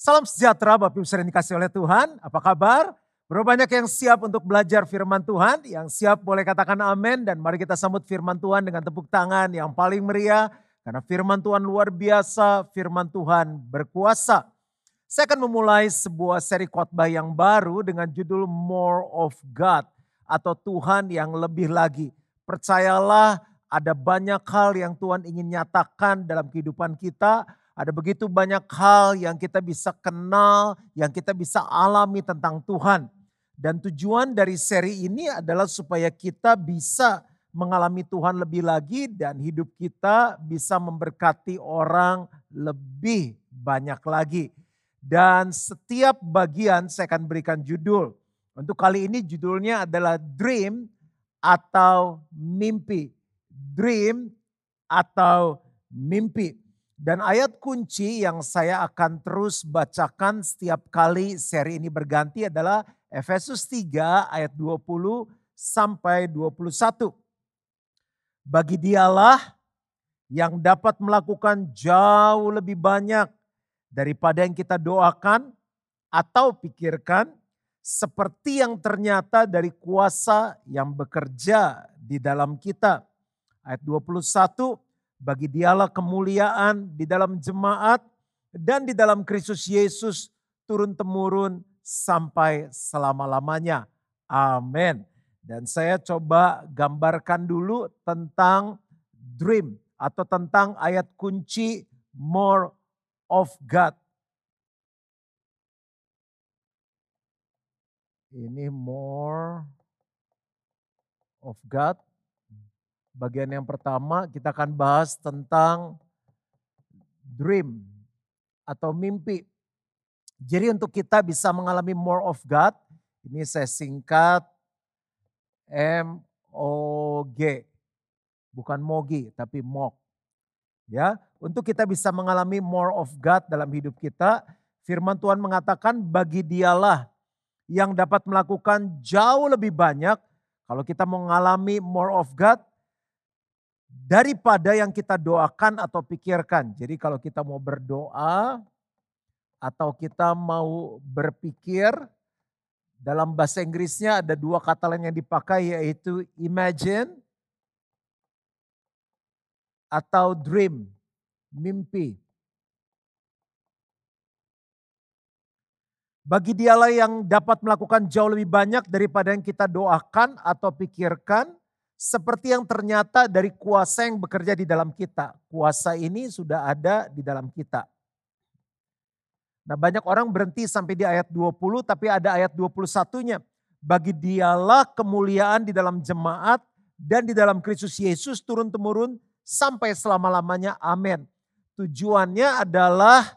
Salam sejahtera Bapak Ibu yang dikasih oleh Tuhan. Apa kabar? Berapa banyak yang siap untuk belajar firman Tuhan? Yang siap boleh katakan amin dan mari kita sambut firman Tuhan dengan tepuk tangan yang paling meriah. Karena firman Tuhan luar biasa, firman Tuhan berkuasa. Saya akan memulai sebuah seri khotbah yang baru dengan judul More of God atau Tuhan yang lebih lagi. Percayalah ada banyak hal yang Tuhan ingin nyatakan dalam kehidupan kita ada begitu banyak hal yang kita bisa kenal, yang kita bisa alami tentang Tuhan. Dan tujuan dari seri ini adalah supaya kita bisa mengalami Tuhan lebih lagi dan hidup kita bisa memberkati orang lebih banyak lagi. Dan setiap bagian saya akan berikan judul. Untuk kali ini judulnya adalah dream atau mimpi. Dream atau mimpi. Dan ayat kunci yang saya akan terus bacakan setiap kali seri ini berganti adalah Efesus 3 ayat 20 sampai 21. Bagi dialah yang dapat melakukan jauh lebih banyak daripada yang kita doakan atau pikirkan seperti yang ternyata dari kuasa yang bekerja di dalam kita. Ayat 21, bagi dialah kemuliaan di dalam jemaat dan di dalam Kristus Yesus turun-temurun sampai selama-lamanya. Amin. Dan saya coba gambarkan dulu tentang dream atau tentang ayat kunci more of God. Ini more of God Bagian yang pertama kita akan bahas tentang dream atau mimpi. Jadi untuk kita bisa mengalami more of God, ini saya singkat M O G. Bukan mogi tapi mok. Ya, untuk kita bisa mengalami more of God dalam hidup kita, firman Tuhan mengatakan bagi dialah yang dapat melakukan jauh lebih banyak kalau kita mengalami more of God, daripada yang kita doakan atau pikirkan. Jadi kalau kita mau berdoa atau kita mau berpikir, dalam bahasa Inggrisnya ada dua kata lain yang dipakai yaitu imagine atau dream, mimpi. Bagi dialah yang dapat melakukan jauh lebih banyak daripada yang kita doakan atau pikirkan, seperti yang ternyata dari kuasa yang bekerja di dalam kita. Kuasa ini sudah ada di dalam kita. Nah banyak orang berhenti sampai di ayat 20 tapi ada ayat 21-nya. Bagi dialah kemuliaan di dalam jemaat dan di dalam Kristus Yesus turun-temurun sampai selama-lamanya. Amin. Tujuannya adalah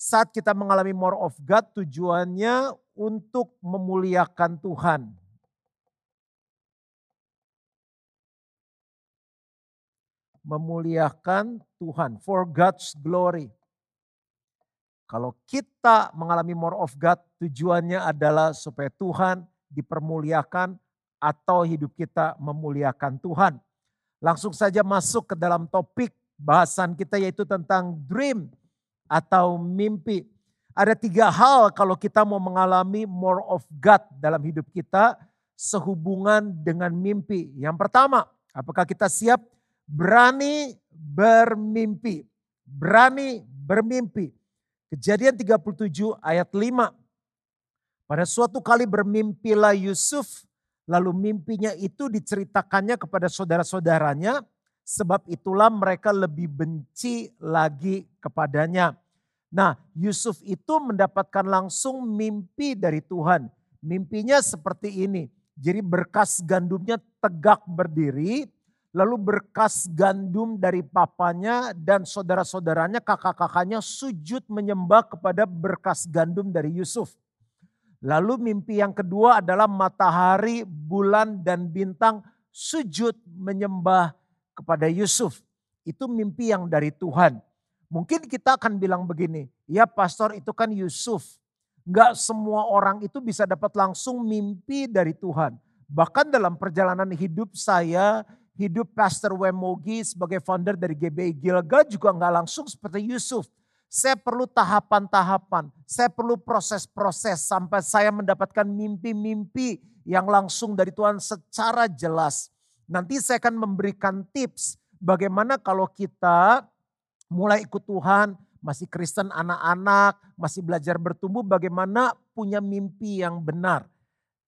saat kita mengalami more of God tujuannya untuk memuliakan Tuhan. Memuliakan Tuhan for God's glory. Kalau kita mengalami more of God, tujuannya adalah supaya Tuhan dipermuliakan atau hidup kita memuliakan Tuhan. Langsung saja masuk ke dalam topik bahasan kita yaitu tentang dream atau mimpi. Ada tiga hal kalau kita mau mengalami more of God dalam hidup kita sehubungan dengan mimpi. Yang pertama, apakah kita siap berani bermimpi. Berani bermimpi. Kejadian 37 ayat 5. Pada suatu kali bermimpilah Yusuf, lalu mimpinya itu diceritakannya kepada saudara-saudaranya, sebab itulah mereka lebih benci lagi kepadanya. Nah, Yusuf itu mendapatkan langsung mimpi dari Tuhan. Mimpinya seperti ini. Jadi berkas gandumnya tegak berdiri, Lalu berkas gandum dari papanya dan saudara-saudaranya, kakak-kakaknya sujud menyembah kepada berkas gandum dari Yusuf. Lalu mimpi yang kedua adalah matahari, bulan, dan bintang sujud menyembah kepada Yusuf. Itu mimpi yang dari Tuhan. Mungkin kita akan bilang begini, ya pastor itu kan Yusuf. Enggak semua orang itu bisa dapat langsung mimpi dari Tuhan. Bahkan dalam perjalanan hidup saya, hidup Pastor Wemogi sebagai founder dari GBI Gilgal juga nggak langsung seperti Yusuf. Saya perlu tahapan-tahapan, saya perlu proses-proses sampai saya mendapatkan mimpi-mimpi yang langsung dari Tuhan secara jelas. Nanti saya akan memberikan tips bagaimana kalau kita mulai ikut Tuhan, masih Kristen anak-anak, masih belajar bertumbuh bagaimana punya mimpi yang benar.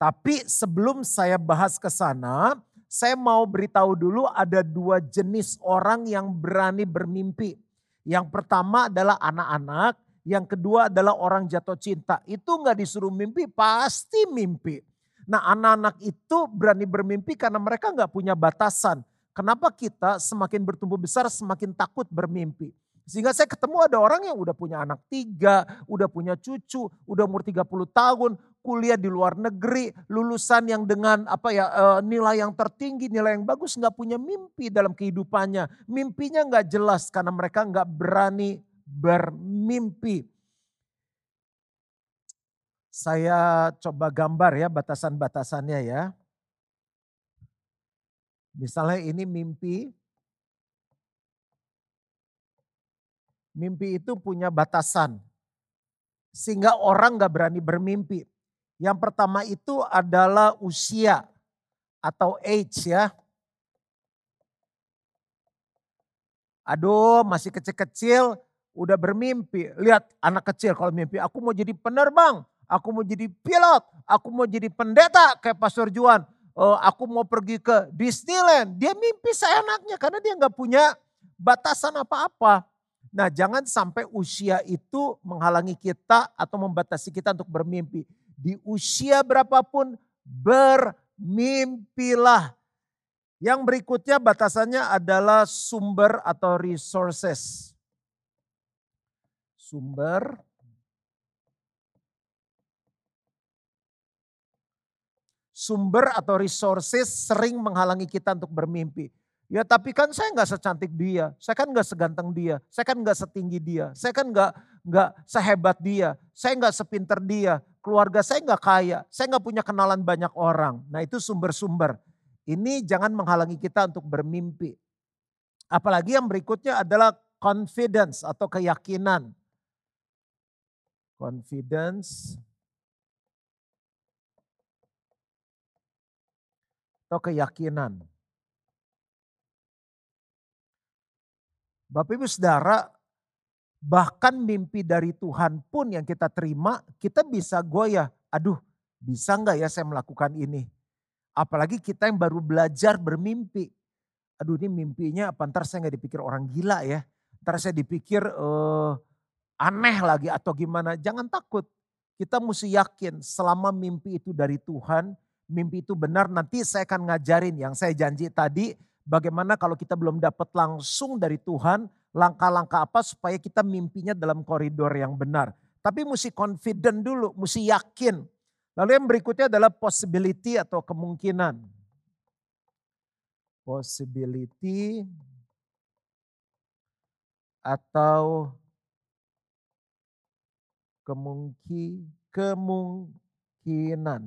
Tapi sebelum saya bahas ke sana, saya mau beritahu dulu ada dua jenis orang yang berani bermimpi. Yang pertama adalah anak-anak, yang kedua adalah orang jatuh cinta. Itu nggak disuruh mimpi, pasti mimpi. Nah anak-anak itu berani bermimpi karena mereka nggak punya batasan. Kenapa kita semakin bertumbuh besar semakin takut bermimpi? Sehingga saya ketemu ada orang yang udah punya anak tiga, udah punya cucu, udah umur 30 tahun, kuliah di luar negeri, lulusan yang dengan apa ya eh, nilai yang tertinggi, nilai yang bagus, nggak punya mimpi dalam kehidupannya. Mimpinya nggak jelas karena mereka nggak berani bermimpi. Saya coba gambar ya batasan-batasannya ya. Misalnya ini mimpi. Mimpi itu punya batasan. Sehingga orang gak berani bermimpi. Yang pertama itu adalah usia atau age ya. Aduh masih kecil-kecil udah bermimpi. Lihat anak kecil kalau mimpi aku mau jadi penerbang, aku mau jadi pilot, aku mau jadi pendeta kayak Pastor Juan. Oh, aku mau pergi ke Disneyland. Dia mimpi seenaknya karena dia nggak punya batasan apa-apa. Nah jangan sampai usia itu menghalangi kita atau membatasi kita untuk bermimpi di usia berapapun bermimpilah. Yang berikutnya batasannya adalah sumber atau resources. Sumber sumber atau resources sering menghalangi kita untuk bermimpi. Ya tapi kan saya nggak secantik dia, saya kan nggak seganteng dia, saya kan nggak setinggi dia, saya kan nggak nggak sehebat dia, saya nggak sepinter dia, keluarga saya nggak kaya, saya nggak punya kenalan banyak orang. Nah itu sumber-sumber. Ini jangan menghalangi kita untuk bermimpi. Apalagi yang berikutnya adalah confidence atau keyakinan. Confidence atau keyakinan. Bapak Ibu Saudara, bahkan mimpi dari Tuhan pun yang kita terima, kita bisa goyah. Aduh, bisa nggak ya saya melakukan ini? Apalagi kita yang baru belajar bermimpi. Aduh ini mimpinya apa ntar saya nggak dipikir orang gila ya. Ntar saya dipikir uh, aneh lagi atau gimana. Jangan takut. Kita mesti yakin selama mimpi itu dari Tuhan, mimpi itu benar nanti saya akan ngajarin yang saya janji tadi bagaimana kalau kita belum dapat langsung dari Tuhan, langkah-langkah apa supaya kita mimpinya dalam koridor yang benar. Tapi mesti confident dulu, mesti yakin. Lalu yang berikutnya adalah possibility atau kemungkinan. Possibility atau kemungki, kemungkinan.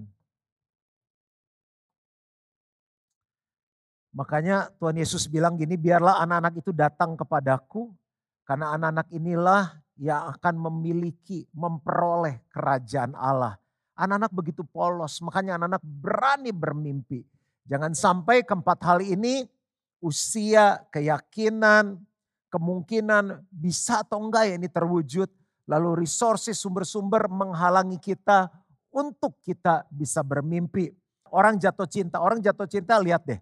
Makanya Tuhan Yesus bilang gini, biarlah anak-anak itu datang kepadaku, karena anak-anak inilah yang akan memiliki, memperoleh kerajaan Allah. Anak-anak begitu polos, makanya anak-anak berani bermimpi. Jangan sampai keempat hal ini, usia, keyakinan, kemungkinan bisa atau enggak ya ini terwujud. Lalu resources, sumber-sumber menghalangi kita untuk kita bisa bermimpi. Orang jatuh cinta, orang jatuh cinta lihat deh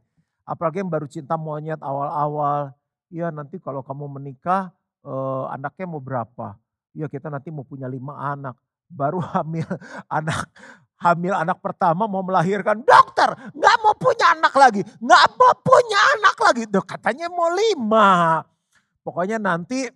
Apalagi yang baru cinta monyet awal-awal. Ya nanti kalau kamu menikah eh, anaknya mau berapa? Ya kita nanti mau punya lima anak. Baru hamil anak hamil anak pertama mau melahirkan. Dokter nggak mau punya anak lagi. Nggak mau punya anak lagi. Duh, katanya mau lima. Pokoknya nanti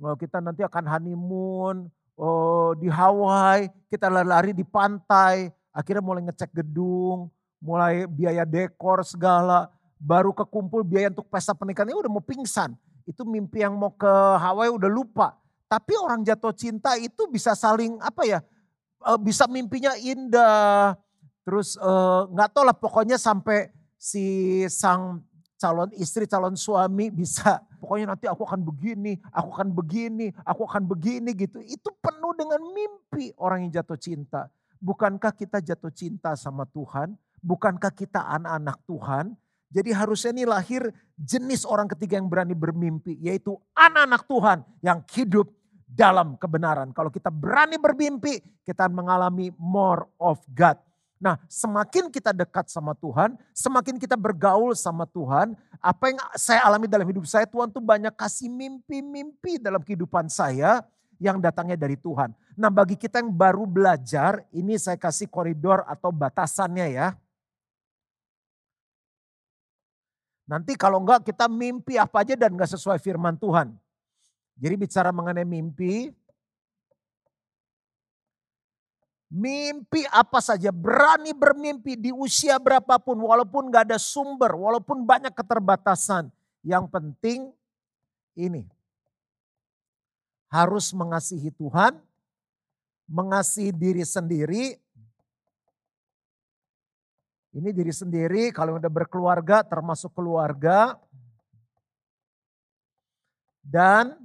oh, kita nanti akan honeymoon oh, di Hawaii. Kita lari-lari di pantai. Akhirnya mulai ngecek gedung mulai biaya dekor segala baru kekumpul biaya untuk pesta pernikahan ini udah mau pingsan. Itu mimpi yang mau ke Hawaii udah lupa. Tapi orang jatuh cinta itu bisa saling apa ya, eh, bisa mimpinya indah. Terus eh, nggak tahu lah pokoknya sampai si sang calon istri, calon suami bisa pokoknya nanti aku akan begini, aku akan begini, aku akan begini gitu. Itu penuh dengan mimpi orang yang jatuh cinta. Bukankah kita jatuh cinta sama Tuhan? Bukankah kita anak-anak Tuhan? Jadi harusnya ini lahir jenis orang ketiga yang berani bermimpi, yaitu anak-anak Tuhan yang hidup dalam kebenaran. Kalau kita berani bermimpi, kita mengalami more of God. Nah, semakin kita dekat sama Tuhan, semakin kita bergaul sama Tuhan, apa yang saya alami dalam hidup saya, Tuhan tuh banyak kasih mimpi-mimpi dalam kehidupan saya yang datangnya dari Tuhan. Nah, bagi kita yang baru belajar, ini saya kasih koridor atau batasannya ya. Nanti kalau enggak kita mimpi apa aja dan enggak sesuai firman Tuhan. Jadi bicara mengenai mimpi, mimpi apa saja, berani bermimpi di usia berapapun, walaupun enggak ada sumber, walaupun banyak keterbatasan. Yang penting ini, harus mengasihi Tuhan, mengasihi diri sendiri, ini diri sendiri, kalau udah berkeluarga termasuk keluarga. Dan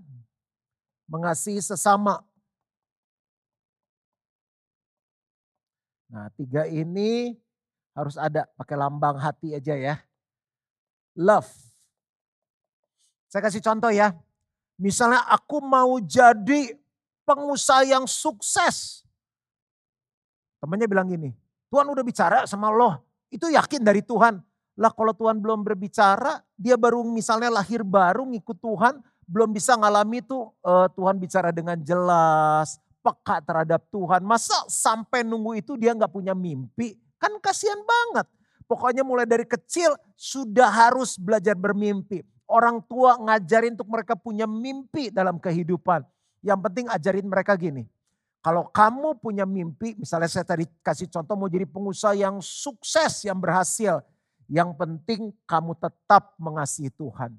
mengasihi sesama. Nah tiga ini harus ada pakai lambang hati aja ya. Love. Saya kasih contoh ya. Misalnya aku mau jadi pengusaha yang sukses. Temannya bilang gini, Tuhan udah bicara sama lo, itu yakin dari Tuhan. Lah kalau Tuhan belum berbicara, dia baru misalnya lahir baru ngikut Tuhan, belum bisa ngalami tuh uh, Tuhan bicara dengan jelas, peka terhadap Tuhan. Masa sampai nunggu itu dia nggak punya mimpi? Kan kasihan banget. Pokoknya mulai dari kecil sudah harus belajar bermimpi. Orang tua ngajarin untuk mereka punya mimpi dalam kehidupan. Yang penting ajarin mereka gini, kalau kamu punya mimpi, misalnya saya tadi kasih contoh mau jadi pengusaha yang sukses, yang berhasil. Yang penting kamu tetap mengasihi Tuhan.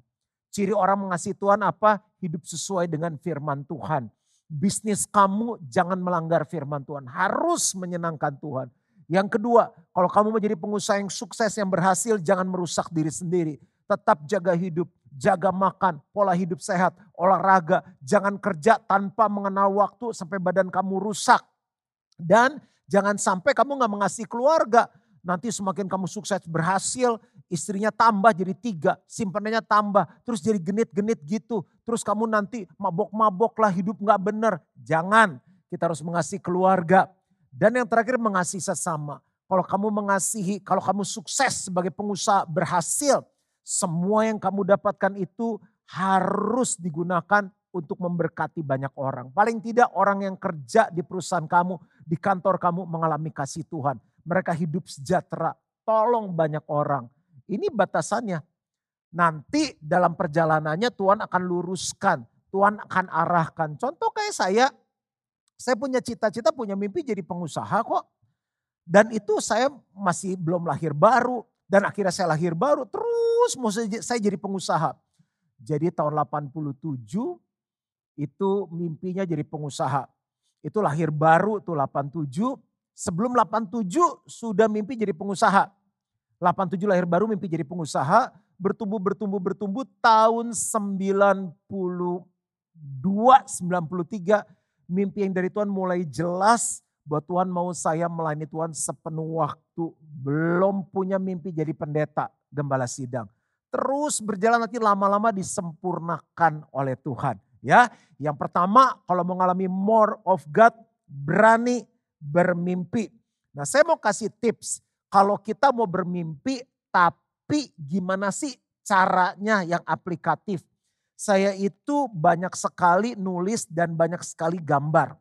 Ciri orang mengasihi Tuhan apa? Hidup sesuai dengan firman Tuhan. Bisnis kamu jangan melanggar firman Tuhan. Harus menyenangkan Tuhan. Yang kedua, kalau kamu mau jadi pengusaha yang sukses, yang berhasil, jangan merusak diri sendiri. Tetap jaga hidup jaga makan, pola hidup sehat, olahraga, jangan kerja tanpa mengenal waktu sampai badan kamu rusak. Dan jangan sampai kamu gak mengasihi keluarga. Nanti semakin kamu sukses berhasil, istrinya tambah jadi tiga, simpanannya tambah, terus jadi genit-genit gitu. Terus kamu nanti mabok-mabok lah hidup gak bener. Jangan, kita harus mengasihi keluarga. Dan yang terakhir mengasihi sesama. Kalau kamu mengasihi, kalau kamu sukses sebagai pengusaha berhasil, semua yang kamu dapatkan itu harus digunakan untuk memberkati banyak orang. Paling tidak orang yang kerja di perusahaan kamu, di kantor kamu mengalami kasih Tuhan. Mereka hidup sejahtera, tolong banyak orang. Ini batasannya. Nanti dalam perjalanannya Tuhan akan luruskan, Tuhan akan arahkan. Contoh kayak saya, saya punya cita-cita, punya mimpi jadi pengusaha kok. Dan itu saya masih belum lahir baru. Dan akhirnya saya lahir baru, terus mau saya jadi pengusaha. Jadi tahun 87 itu mimpinya jadi pengusaha. Itu lahir baru tuh 87. Sebelum 87 sudah mimpi jadi pengusaha. 87 lahir baru mimpi jadi pengusaha. Bertumbuh, bertumbuh, bertumbuh. Tahun 92, 93 mimpi yang dari Tuhan mulai jelas bahwa Tuhan mau saya melayani Tuhan sepenuh waktu. Belum punya mimpi jadi pendeta, gembala sidang terus berjalan nanti lama-lama disempurnakan oleh Tuhan. Ya, yang pertama kalau mengalami more of God berani bermimpi. Nah, saya mau kasih tips kalau kita mau bermimpi tapi gimana sih caranya yang aplikatif. Saya itu banyak sekali nulis dan banyak sekali gambar.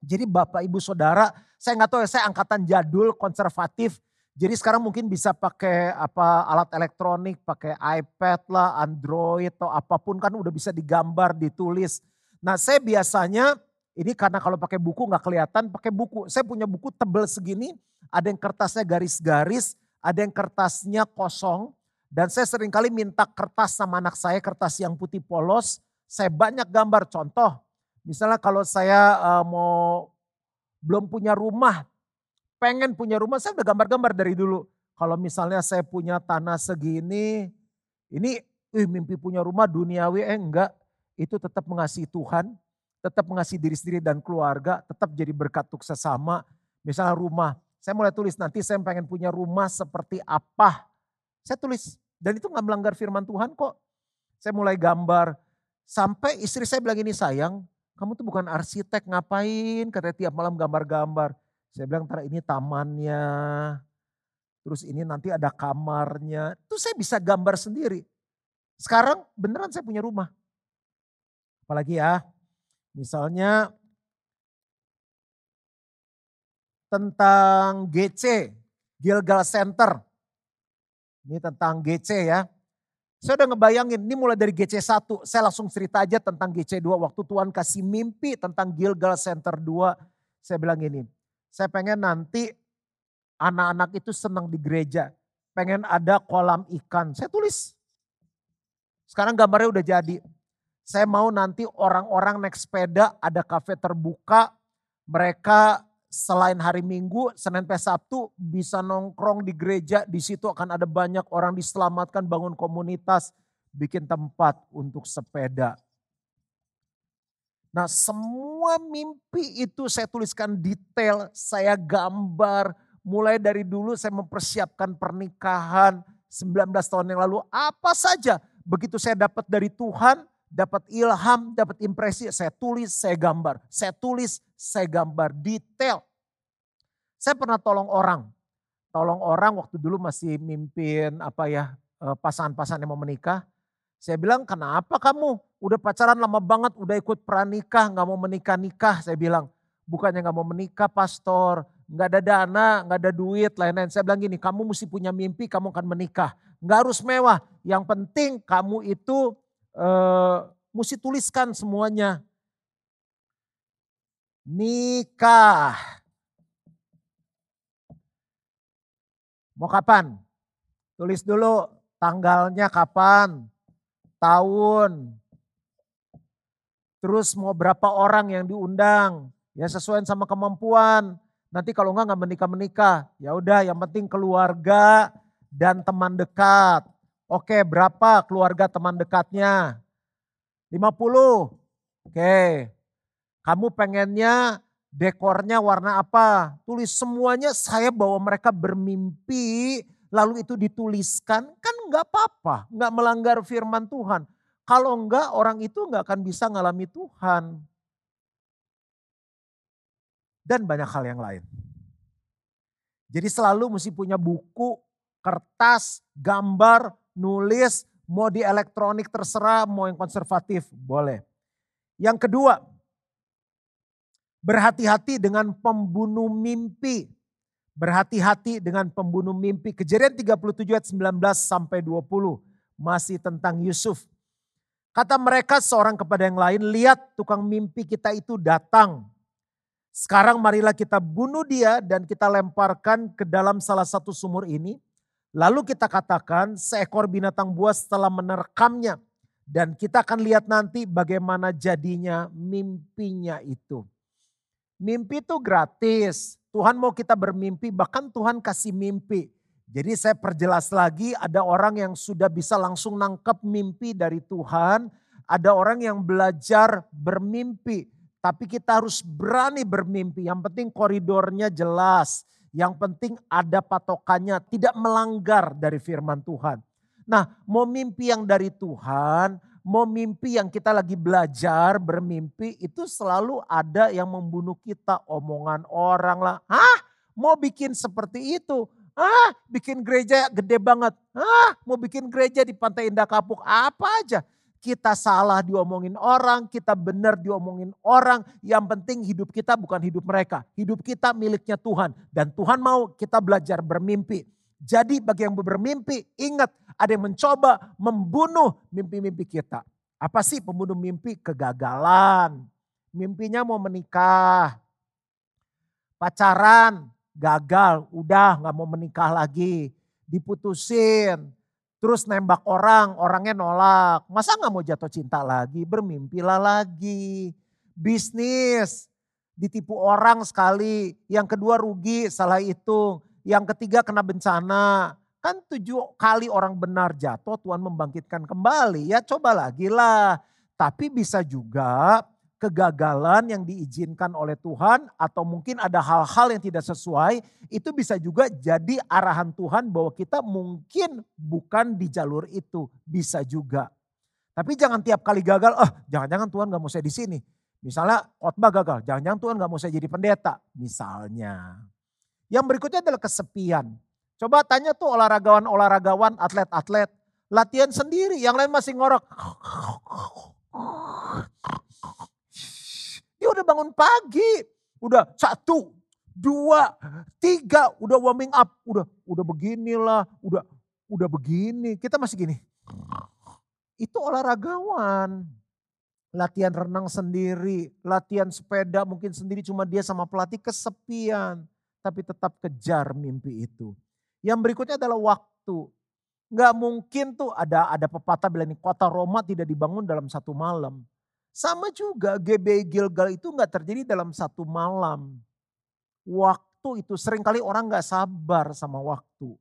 Jadi Bapak Ibu Saudara, saya nggak tahu ya saya angkatan jadul konservatif jadi sekarang mungkin bisa pakai apa alat elektronik, pakai iPad lah, Android atau apa pun kan udah bisa digambar, ditulis. Nah saya biasanya ini karena kalau pakai buku nggak kelihatan, pakai buku. Saya punya buku tebel segini, ada yang kertasnya garis-garis, ada yang kertasnya kosong. Dan saya sering kali minta kertas sama anak saya, kertas yang putih polos. Saya banyak gambar contoh. Misalnya kalau saya uh, mau belum punya rumah, pengen punya rumah, saya udah gambar-gambar dari dulu. Kalau misalnya saya punya tanah segini, ini eh mimpi punya rumah duniawi, eh enggak. Itu tetap mengasihi Tuhan, tetap mengasihi diri sendiri dan keluarga, tetap jadi berkat untuk sesama. Misalnya rumah, saya mulai tulis nanti saya pengen punya rumah seperti apa. Saya tulis, dan itu nggak melanggar firman Tuhan kok. Saya mulai gambar, sampai istri saya bilang ini sayang, kamu tuh bukan arsitek ngapain, katanya tiap malam gambar-gambar. Saya bilang, ntar ini tamannya, terus ini nanti ada kamarnya. Itu saya bisa gambar sendiri. Sekarang beneran saya punya rumah. Apalagi ya, misalnya tentang GC, Gilgal Center. Ini tentang GC ya. Saya udah ngebayangin, ini mulai dari GC1, saya langsung cerita aja tentang GC2. Waktu Tuhan kasih mimpi tentang Gilgal Center 2, saya bilang gini, saya pengen nanti anak-anak itu senang di gereja. Pengen ada kolam ikan, saya tulis. Sekarang gambarnya udah jadi. Saya mau nanti orang-orang naik sepeda, ada kafe terbuka, mereka selain hari Minggu, Senin sampai Sabtu bisa nongkrong di gereja, di situ akan ada banyak orang diselamatkan, bangun komunitas, bikin tempat untuk sepeda. Nah semua mimpi itu saya tuliskan detail, saya gambar, mulai dari dulu saya mempersiapkan pernikahan 19 tahun yang lalu, apa saja begitu saya dapat dari Tuhan, dapat ilham, dapat impresi, saya tulis, saya gambar. Saya tulis, saya gambar detail. Saya pernah tolong orang. Tolong orang waktu dulu masih mimpin apa ya eh, pasangan-pasangan yang mau menikah. Saya bilang kenapa kamu udah pacaran lama banget, udah ikut pranikah, nggak mau menikah-nikah. Saya bilang bukannya nggak mau menikah pastor, nggak ada dana, nggak ada duit, lain-lain. Saya bilang gini, kamu mesti punya mimpi, kamu akan menikah. Nggak harus mewah, yang penting kamu itu uh, mesti tuliskan semuanya. Nikah. Mau kapan? Tulis dulu tanggalnya kapan, tahun, terus mau berapa orang yang diundang, ya sesuai sama kemampuan. Nanti kalau enggak nggak menikah menikah, ya udah yang penting keluarga dan teman dekat. Oke, berapa keluarga teman dekatnya? 50. Oke. Kamu pengennya dekornya warna apa? Tulis semuanya saya bawa mereka bermimpi lalu itu dituliskan kan nggak apa-apa, nggak melanggar firman Tuhan. Kalau enggak orang itu nggak akan bisa ngalami Tuhan. Dan banyak hal yang lain. Jadi selalu mesti punya buku, kertas, gambar, nulis, mau di elektronik terserah, mau yang konservatif, boleh. Yang kedua, berhati-hati dengan pembunuh mimpi. Berhati-hati dengan pembunuh mimpi. Kejadian 37 ayat 19 sampai 20 masih tentang Yusuf. Kata mereka seorang kepada yang lain, lihat tukang mimpi kita itu datang. Sekarang marilah kita bunuh dia dan kita lemparkan ke dalam salah satu sumur ini. Lalu kita katakan seekor binatang buas telah menerkamnya. Dan kita akan lihat nanti bagaimana jadinya mimpinya itu. Mimpi itu gratis. Tuhan mau kita bermimpi, bahkan Tuhan kasih mimpi. Jadi saya perjelas lagi, ada orang yang sudah bisa langsung nangkep mimpi dari Tuhan. Ada orang yang belajar bermimpi. Tapi kita harus berani bermimpi. Yang penting koridornya jelas yang penting ada patokannya, tidak melanggar dari firman Tuhan. Nah, mau mimpi yang dari Tuhan, mau mimpi yang kita lagi belajar bermimpi, itu selalu ada yang membunuh kita. Omongan orang lah, ah mau bikin seperti itu, ah bikin gereja gede banget, ah mau bikin gereja di Pantai Indah Kapuk, apa aja. Kita salah diomongin orang, kita benar diomongin orang. Yang penting hidup kita bukan hidup mereka. Hidup kita miliknya Tuhan. Dan Tuhan mau kita belajar bermimpi. Jadi bagi yang bermimpi, ingat ada yang mencoba membunuh mimpi-mimpi kita. Apa sih pembunuh mimpi? Kegagalan. Mimpinya mau menikah. Pacaran, gagal. Udah gak mau menikah lagi. Diputusin terus nembak orang, orangnya nolak. Masa nggak mau jatuh cinta lagi? Bermimpilah lagi. Bisnis, ditipu orang sekali. Yang kedua rugi, salah hitung. Yang ketiga kena bencana. Kan tujuh kali orang benar jatuh Tuhan membangkitkan kembali. Ya coba lagi lah. Tapi bisa juga kegagalan yang diizinkan oleh Tuhan atau mungkin ada hal-hal yang tidak sesuai itu bisa juga jadi arahan Tuhan bahwa kita mungkin bukan di jalur itu bisa juga. Tapi jangan tiap kali gagal, oh jangan-jangan Tuhan gak mau saya di sini. Misalnya khotbah gagal, jangan-jangan Tuhan gak mau saya jadi pendeta. Misalnya. Yang berikutnya adalah kesepian. Coba tanya tuh olahragawan-olahragawan, atlet-atlet. Latihan sendiri, yang lain masih ngorok. Dia udah bangun pagi. Udah satu, dua, tiga, udah warming up. Udah udah beginilah, udah udah begini. Kita masih gini. Itu olahragawan. Latihan renang sendiri, latihan sepeda mungkin sendiri cuma dia sama pelatih kesepian tapi tetap kejar mimpi itu. Yang berikutnya adalah waktu. Gak mungkin tuh ada ada pepatah bilang kota Roma tidak dibangun dalam satu malam. Sama juga GB Gilgal itu gak terjadi dalam satu malam. Waktu itu sering kali orang gak sabar sama waktu.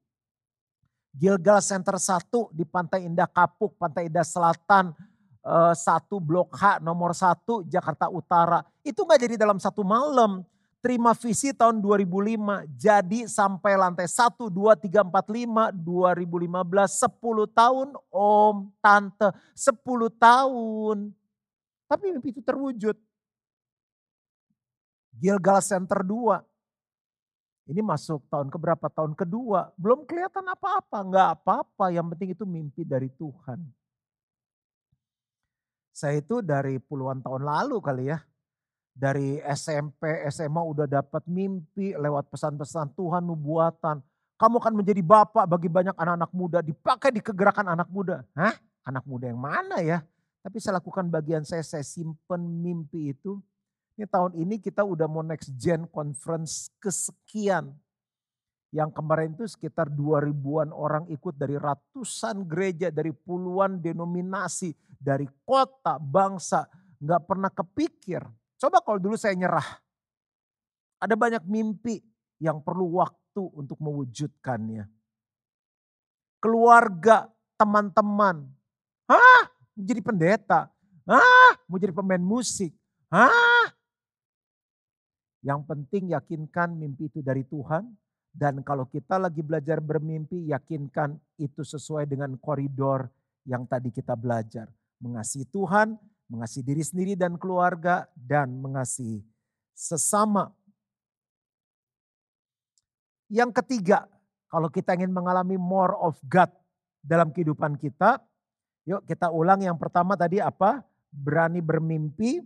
Gilgal Center 1 di Pantai Indah Kapuk, Pantai Indah Selatan, eh, satu Blok H nomor satu Jakarta Utara. Itu gak jadi dalam satu malam terima visi tahun 2005. Jadi sampai lantai 1, 2, 3, 4, 5, 2015, 10 tahun om, tante, 10 tahun. Tapi mimpi itu terwujud. Gilgal Center 2. Ini masuk tahun keberapa? Tahun kedua. Belum kelihatan apa-apa. Enggak apa-apa. Yang penting itu mimpi dari Tuhan. Saya itu dari puluhan tahun lalu kali ya dari SMP, SMA udah dapat mimpi lewat pesan-pesan Tuhan nubuatan. Kamu akan menjadi bapak bagi banyak anak-anak muda, dipakai di kegerakan anak muda. Hah? Anak muda yang mana ya? Tapi saya lakukan bagian saya, saya simpen mimpi itu. Ini tahun ini kita udah mau next gen conference kesekian. Yang kemarin itu sekitar 2000-an orang ikut dari ratusan gereja, dari puluhan denominasi, dari kota, bangsa. Nggak pernah kepikir Coba kalau dulu saya nyerah. Ada banyak mimpi yang perlu waktu untuk mewujudkannya. Keluarga, teman-teman. Mau jadi pendeta? Hah? Mau jadi pemain musik? Hah? Yang penting yakinkan mimpi itu dari Tuhan. Dan kalau kita lagi belajar bermimpi, yakinkan itu sesuai dengan koridor yang tadi kita belajar. Mengasihi Tuhan, mengasihi diri sendiri dan keluarga, dan mengasihi sesama. Yang ketiga, kalau kita ingin mengalami more of God dalam kehidupan kita, yuk kita ulang yang pertama tadi apa? Berani bermimpi.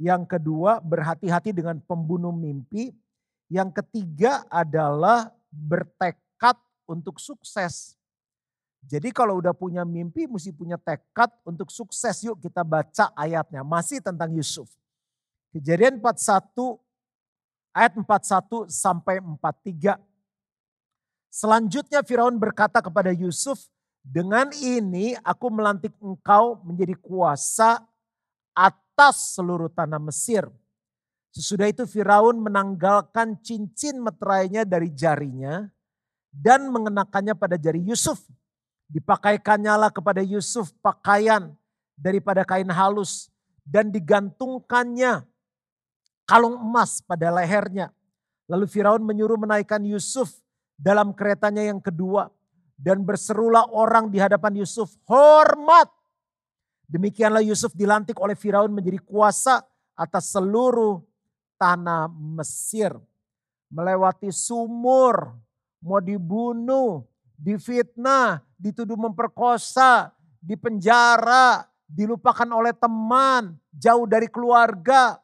Yang kedua, berhati-hati dengan pembunuh mimpi. Yang ketiga adalah bertekad untuk sukses. Jadi kalau udah punya mimpi mesti punya tekad untuk sukses. Yuk kita baca ayatnya. Masih tentang Yusuf. Kejadian 41 ayat 41 sampai 43. Selanjutnya Firaun berkata kepada Yusuf, dengan ini aku melantik engkau menjadi kuasa atas seluruh tanah Mesir. Sesudah itu Firaun menanggalkan cincin meterainya dari jarinya dan mengenakannya pada jari Yusuf Dipakaikannya lah kepada Yusuf pakaian daripada kain halus dan digantungkannya kalung emas pada lehernya. Lalu Firaun menyuruh menaikkan Yusuf dalam keretanya yang kedua dan berserulah orang di hadapan Yusuf, hormat. Demikianlah Yusuf dilantik oleh Firaun menjadi kuasa atas seluruh tanah Mesir. Melewati sumur, mau dibunuh, difitnah, dituduh memperkosa, dipenjara, dilupakan oleh teman, jauh dari keluarga.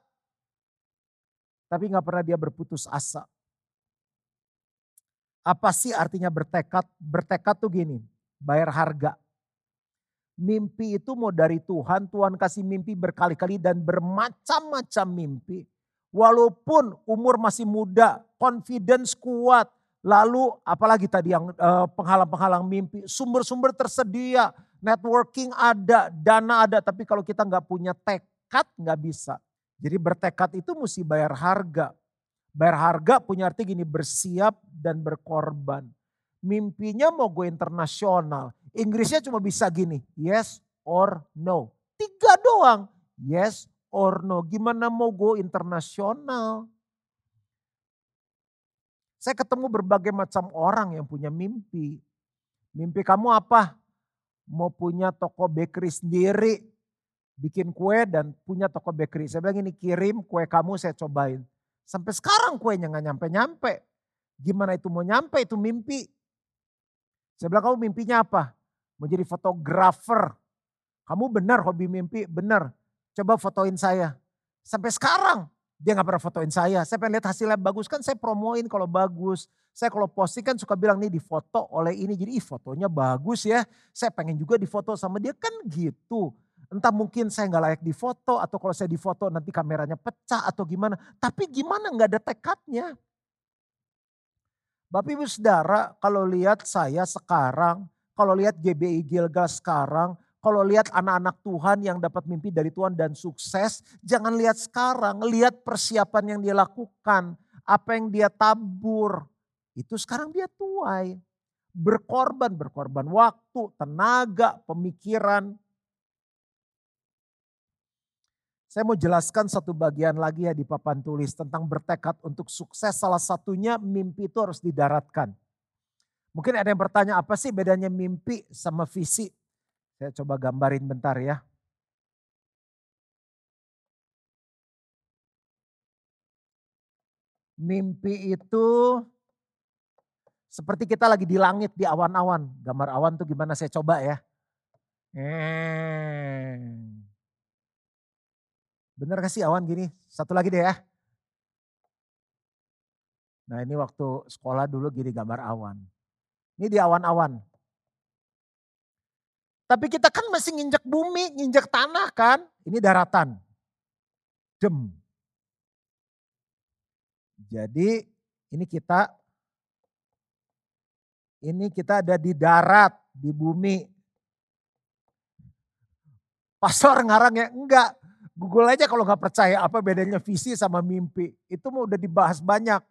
Tapi nggak pernah dia berputus asa. Apa sih artinya bertekad? Bertekad tuh gini, bayar harga. Mimpi itu mau dari Tuhan, Tuhan kasih mimpi berkali-kali dan bermacam-macam mimpi. Walaupun umur masih muda, confidence kuat, Lalu apalagi tadi yang uh, penghalang-penghalang mimpi, sumber-sumber tersedia, networking ada, dana ada, tapi kalau kita nggak punya tekad nggak bisa. Jadi bertekad itu mesti bayar harga. Bayar harga punya arti gini bersiap dan berkorban. Mimpinya mau go internasional. Inggrisnya cuma bisa gini, yes or no. Tiga doang, yes or no. Gimana mau go internasional? Saya ketemu berbagai macam orang yang punya mimpi. Mimpi kamu apa? Mau punya toko bakery sendiri, bikin kue dan punya toko bakery. Saya bilang ini kirim kue kamu saya cobain. Sampai sekarang kuenya nggak nyampe-nyampe. Gimana itu mau nyampe itu mimpi. Saya bilang kamu mimpinya apa? Mau jadi fotografer. Kamu benar hobi mimpi, benar. Coba fotoin saya. Sampai sekarang dia nggak pernah fotoin saya. Saya pengen lihat hasilnya bagus kan saya promoin kalau bagus. Saya kalau posting kan suka bilang nih difoto oleh ini. Jadi ih fotonya bagus ya. Saya pengen juga difoto sama dia kan gitu. Entah mungkin saya nggak layak difoto atau kalau saya difoto nanti kameranya pecah atau gimana. Tapi gimana nggak ada tekadnya. Bapak ibu saudara kalau lihat saya sekarang, kalau lihat GBI Gilgal sekarang, kalau lihat anak-anak Tuhan yang dapat mimpi dari Tuhan dan sukses, jangan lihat sekarang, lihat persiapan yang dia lakukan, apa yang dia tabur. Itu sekarang dia tuai. Berkorban, berkorban waktu, tenaga, pemikiran. Saya mau jelaskan satu bagian lagi ya di papan tulis tentang bertekad untuk sukses. Salah satunya mimpi itu harus didaratkan. Mungkin ada yang bertanya apa sih bedanya mimpi sama visi? Saya coba gambarin bentar ya. Mimpi itu seperti kita lagi di langit di awan-awan. Gambar awan tuh gimana saya coba ya. Hmm. Bener gak sih awan gini? Satu lagi deh ya. Nah ini waktu sekolah dulu gini gambar awan. Ini di awan-awan. Tapi kita kan masih nginjek bumi, nginjek tanah kan. Ini daratan. Dem. Jadi ini kita ini kita ada di darat, di bumi. Pastor ngarang ya, enggak. Google aja kalau nggak percaya apa bedanya visi sama mimpi. Itu mau udah dibahas banyak.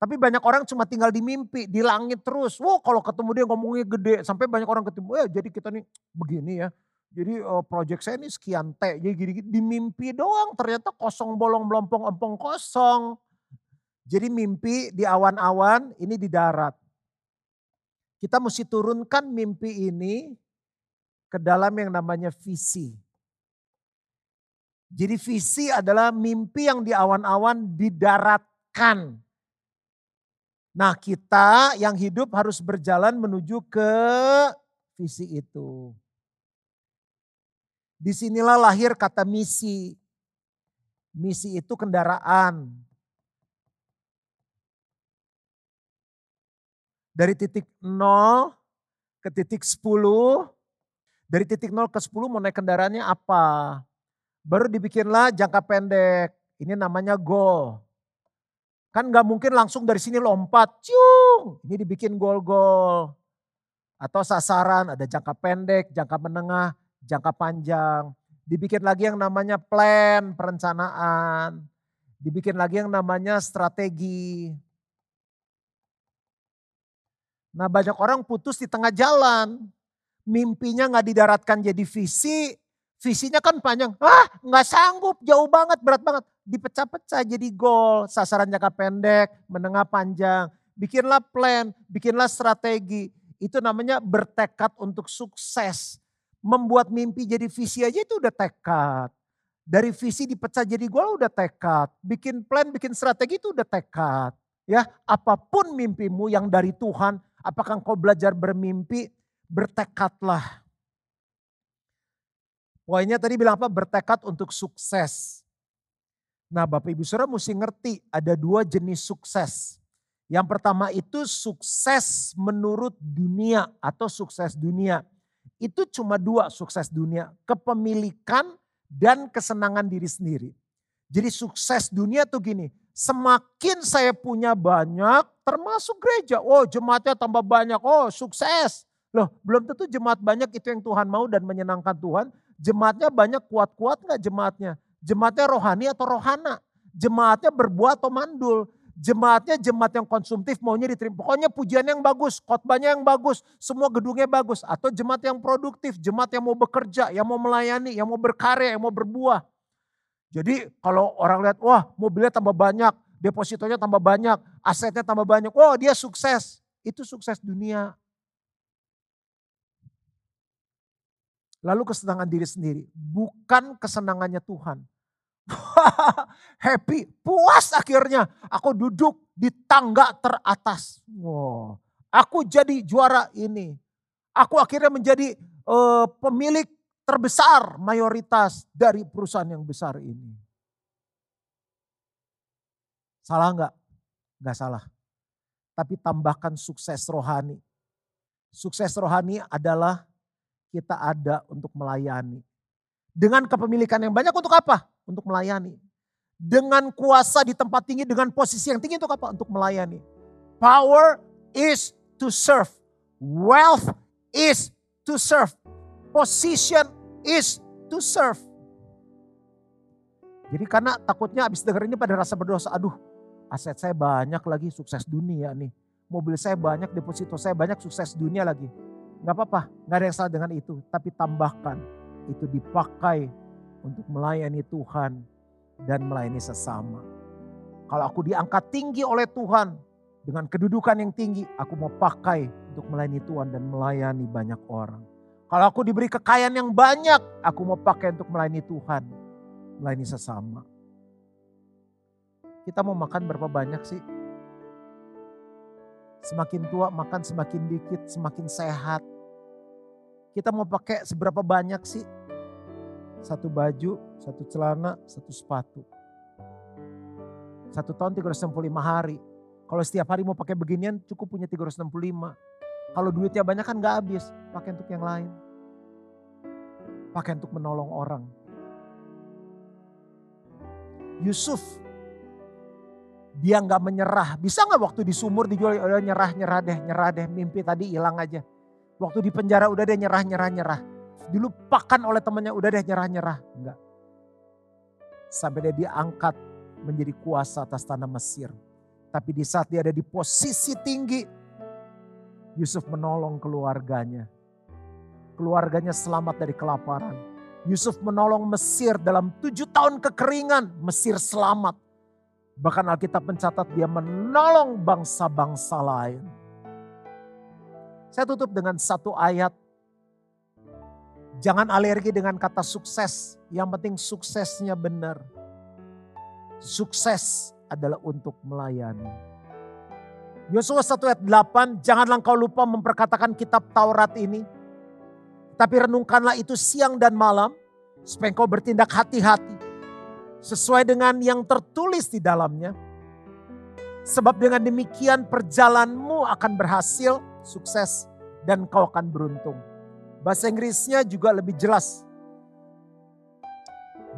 Tapi banyak orang cuma tinggal di mimpi, di langit terus. Wow kalau ketemu dia ngomongnya gede. Sampai banyak orang ketemu, ya jadi kita nih begini ya. Jadi uh, project saya ini sekian T. Jadi gini, gini, di mimpi doang ternyata kosong bolong melompong empong kosong. Jadi mimpi di awan-awan, ini di darat. Kita mesti turunkan mimpi ini ke dalam yang namanya visi. Jadi visi adalah mimpi yang di awan-awan didaratkan Nah kita yang hidup harus berjalan menuju ke visi itu. Di sinilah lahir kata misi. Misi itu kendaraan. Dari titik nol ke titik sepuluh. Dari titik nol ke sepuluh mau naik kendaraannya apa? Baru dibikinlah jangka pendek. Ini namanya goal. Kan nggak mungkin langsung dari sini lompat, ciung. Ini dibikin gol-gol. Atau sasaran, ada jangka pendek, jangka menengah, jangka panjang. Dibikin lagi yang namanya plan, perencanaan. Dibikin lagi yang namanya strategi. Nah banyak orang putus di tengah jalan. Mimpinya nggak didaratkan jadi visi, Visinya kan panjang, ah nggak sanggup, jauh banget, berat banget. Dipecah-pecah jadi gol, sasaran jangka pendek, menengah panjang. Bikinlah plan, bikinlah strategi. Itu namanya bertekad untuk sukses. Membuat mimpi jadi visi aja itu udah tekad. Dari visi dipecah jadi gol udah tekad. Bikin plan, bikin strategi itu udah tekad. Ya, apa pun mimpimu yang dari Tuhan, apakah engkau belajar bermimpi, bertekadlah Poinnya tadi bilang apa? Bertekad untuk sukses. Nah Bapak Ibu Saudara mesti ngerti ada dua jenis sukses. Yang pertama itu sukses menurut dunia atau sukses dunia. Itu cuma dua sukses dunia. Kepemilikan dan kesenangan diri sendiri. Jadi sukses dunia tuh gini. Semakin saya punya banyak termasuk gereja. Oh jemaatnya tambah banyak. Oh sukses. Loh belum tentu jemaat banyak itu yang Tuhan mau dan menyenangkan Tuhan. Jemaatnya banyak kuat-kuat nggak jemaatnya? Jemaatnya rohani atau rohana? Jemaatnya berbuat atau mandul? Jemaatnya jemaat yang konsumtif maunya diterima. Pokoknya pujian yang bagus, khotbahnya yang bagus, semua gedungnya bagus. Atau jemaat yang produktif, jemaat yang mau bekerja, yang mau melayani, yang mau berkarya, yang mau berbuah. Jadi kalau orang lihat, wah mobilnya tambah banyak, depositonya tambah banyak, asetnya tambah banyak. Wah dia sukses. Itu sukses dunia. Lalu kesenangan diri sendiri. Bukan kesenangannya Tuhan. happy, puas akhirnya. Aku duduk di tangga teratas. Wow. Aku jadi juara ini. Aku akhirnya menjadi uh, pemilik terbesar mayoritas dari perusahaan yang besar ini. Salah enggak? Enggak salah. Tapi tambahkan sukses rohani. Sukses rohani adalah kita ada untuk melayani. Dengan kepemilikan yang banyak untuk apa? Untuk melayani. Dengan kuasa di tempat tinggi, dengan posisi yang tinggi untuk apa? Untuk melayani. Power is to serve. Wealth is to serve. Position is to serve. Jadi karena takutnya habis denger ini pada rasa berdosa, aduh aset saya banyak lagi sukses dunia nih. Mobil saya banyak, deposito saya banyak, sukses dunia lagi. Gak apa-apa, gak ada yang salah dengan itu. Tapi tambahkan itu dipakai untuk melayani Tuhan dan melayani sesama. Kalau aku diangkat tinggi oleh Tuhan dengan kedudukan yang tinggi, aku mau pakai untuk melayani Tuhan dan melayani banyak orang. Kalau aku diberi kekayaan yang banyak, aku mau pakai untuk melayani Tuhan, melayani sesama. Kita mau makan berapa banyak sih? Semakin tua makan semakin dikit, semakin sehat. Kita mau pakai seberapa banyak sih? Satu baju, satu celana, satu sepatu. Satu tahun 365 hari. Kalau setiap hari mau pakai beginian cukup punya 365. Kalau duitnya banyak kan gak habis. Pakai untuk yang lain. Pakai untuk menolong orang. Yusuf dia nggak menyerah. Bisa nggak waktu di sumur dijual udah nyerah nyerah deh nyerah deh mimpi tadi hilang aja. Waktu di penjara udah deh nyerah, nyerah, nyerah. Dilupakan oleh temannya udah deh nyerah, nyerah. Enggak. Sampai dia diangkat menjadi kuasa atas tanah Mesir. Tapi di saat dia ada di posisi tinggi, Yusuf menolong keluarganya. Keluarganya selamat dari kelaparan. Yusuf menolong Mesir dalam tujuh tahun kekeringan. Mesir selamat. Bahkan Alkitab mencatat dia menolong bangsa-bangsa lain. Saya tutup dengan satu ayat. Jangan alergi dengan kata sukses. Yang penting suksesnya benar. Sukses adalah untuk melayani. Yosua 1 ayat 8, janganlah engkau lupa memperkatakan kitab Taurat ini. Tapi renungkanlah itu siang dan malam, supaya engkau bertindak hati-hati. Sesuai dengan yang tertulis di dalamnya. Sebab dengan demikian perjalanmu akan berhasil sukses, dan kau akan beruntung. Bahasa Inggrisnya juga lebih jelas.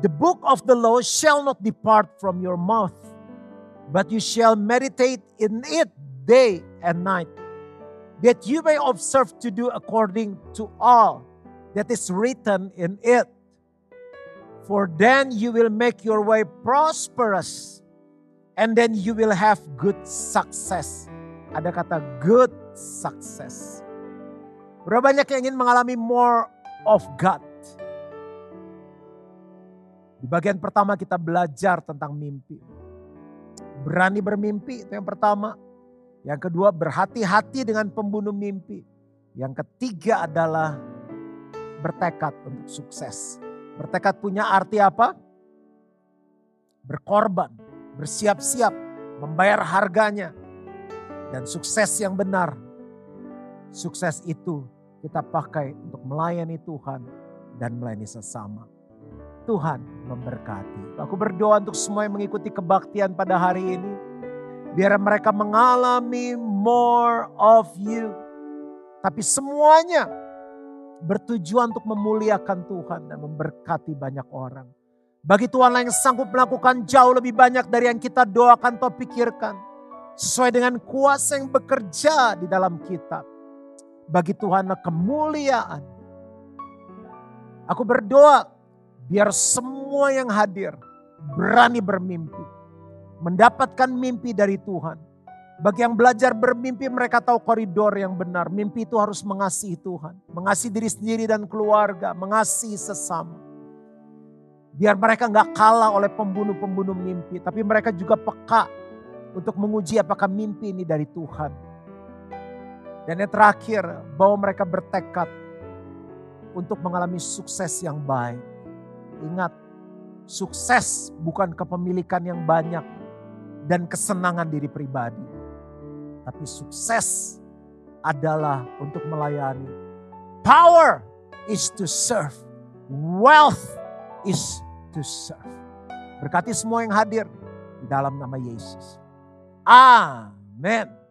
The book of the law shall not depart from your mouth, but you shall meditate in it day and night, that you may observe to do according to all that is written in it. For then you will make your way prosperous, and then you will have good success. Ada kata good success. Berapa banyak yang ingin mengalami more of God? Di bagian pertama kita belajar tentang mimpi. Berani bermimpi itu yang pertama. Yang kedua berhati-hati dengan pembunuh mimpi. Yang ketiga adalah bertekad untuk sukses. Bertekad punya arti apa? Berkorban, bersiap-siap, membayar harganya, dan sukses yang benar. Sukses itu kita pakai untuk melayani Tuhan dan melayani sesama. Tuhan memberkati. Aku berdoa untuk semua yang mengikuti kebaktian pada hari ini. Biar mereka mengalami more of you. Tapi semuanya bertujuan untuk memuliakan Tuhan dan memberkati banyak orang. Bagi Tuhan yang sanggup melakukan jauh lebih banyak dari yang kita doakan atau pikirkan Sesuai dengan kuasa yang bekerja di dalam kita. Bagi Tuhan kemuliaan. Aku berdoa biar semua yang hadir berani bermimpi. mendapatkan mimpi dari Tuhan. Bagi yang belajar bermimpi mereka tahu koridor yang benar. Mimpi itu harus mengasihi Tuhan. Mengasihi diri sendiri dan keluarga. Mengasihi sesama. Biar mereka nggak kalah oleh pembunuh-pembunuh mimpi. Tapi mereka juga peka untuk menguji apakah mimpi ini dari Tuhan. Dan yang terakhir bahwa mereka bertekad untuk mengalami sukses yang baik. Ingat, sukses bukan kepemilikan yang banyak dan kesenangan diri pribadi tapi sukses adalah untuk melayani. Power is to serve. Wealth is to serve. Berkati semua yang hadir di dalam nama Yesus. Amin.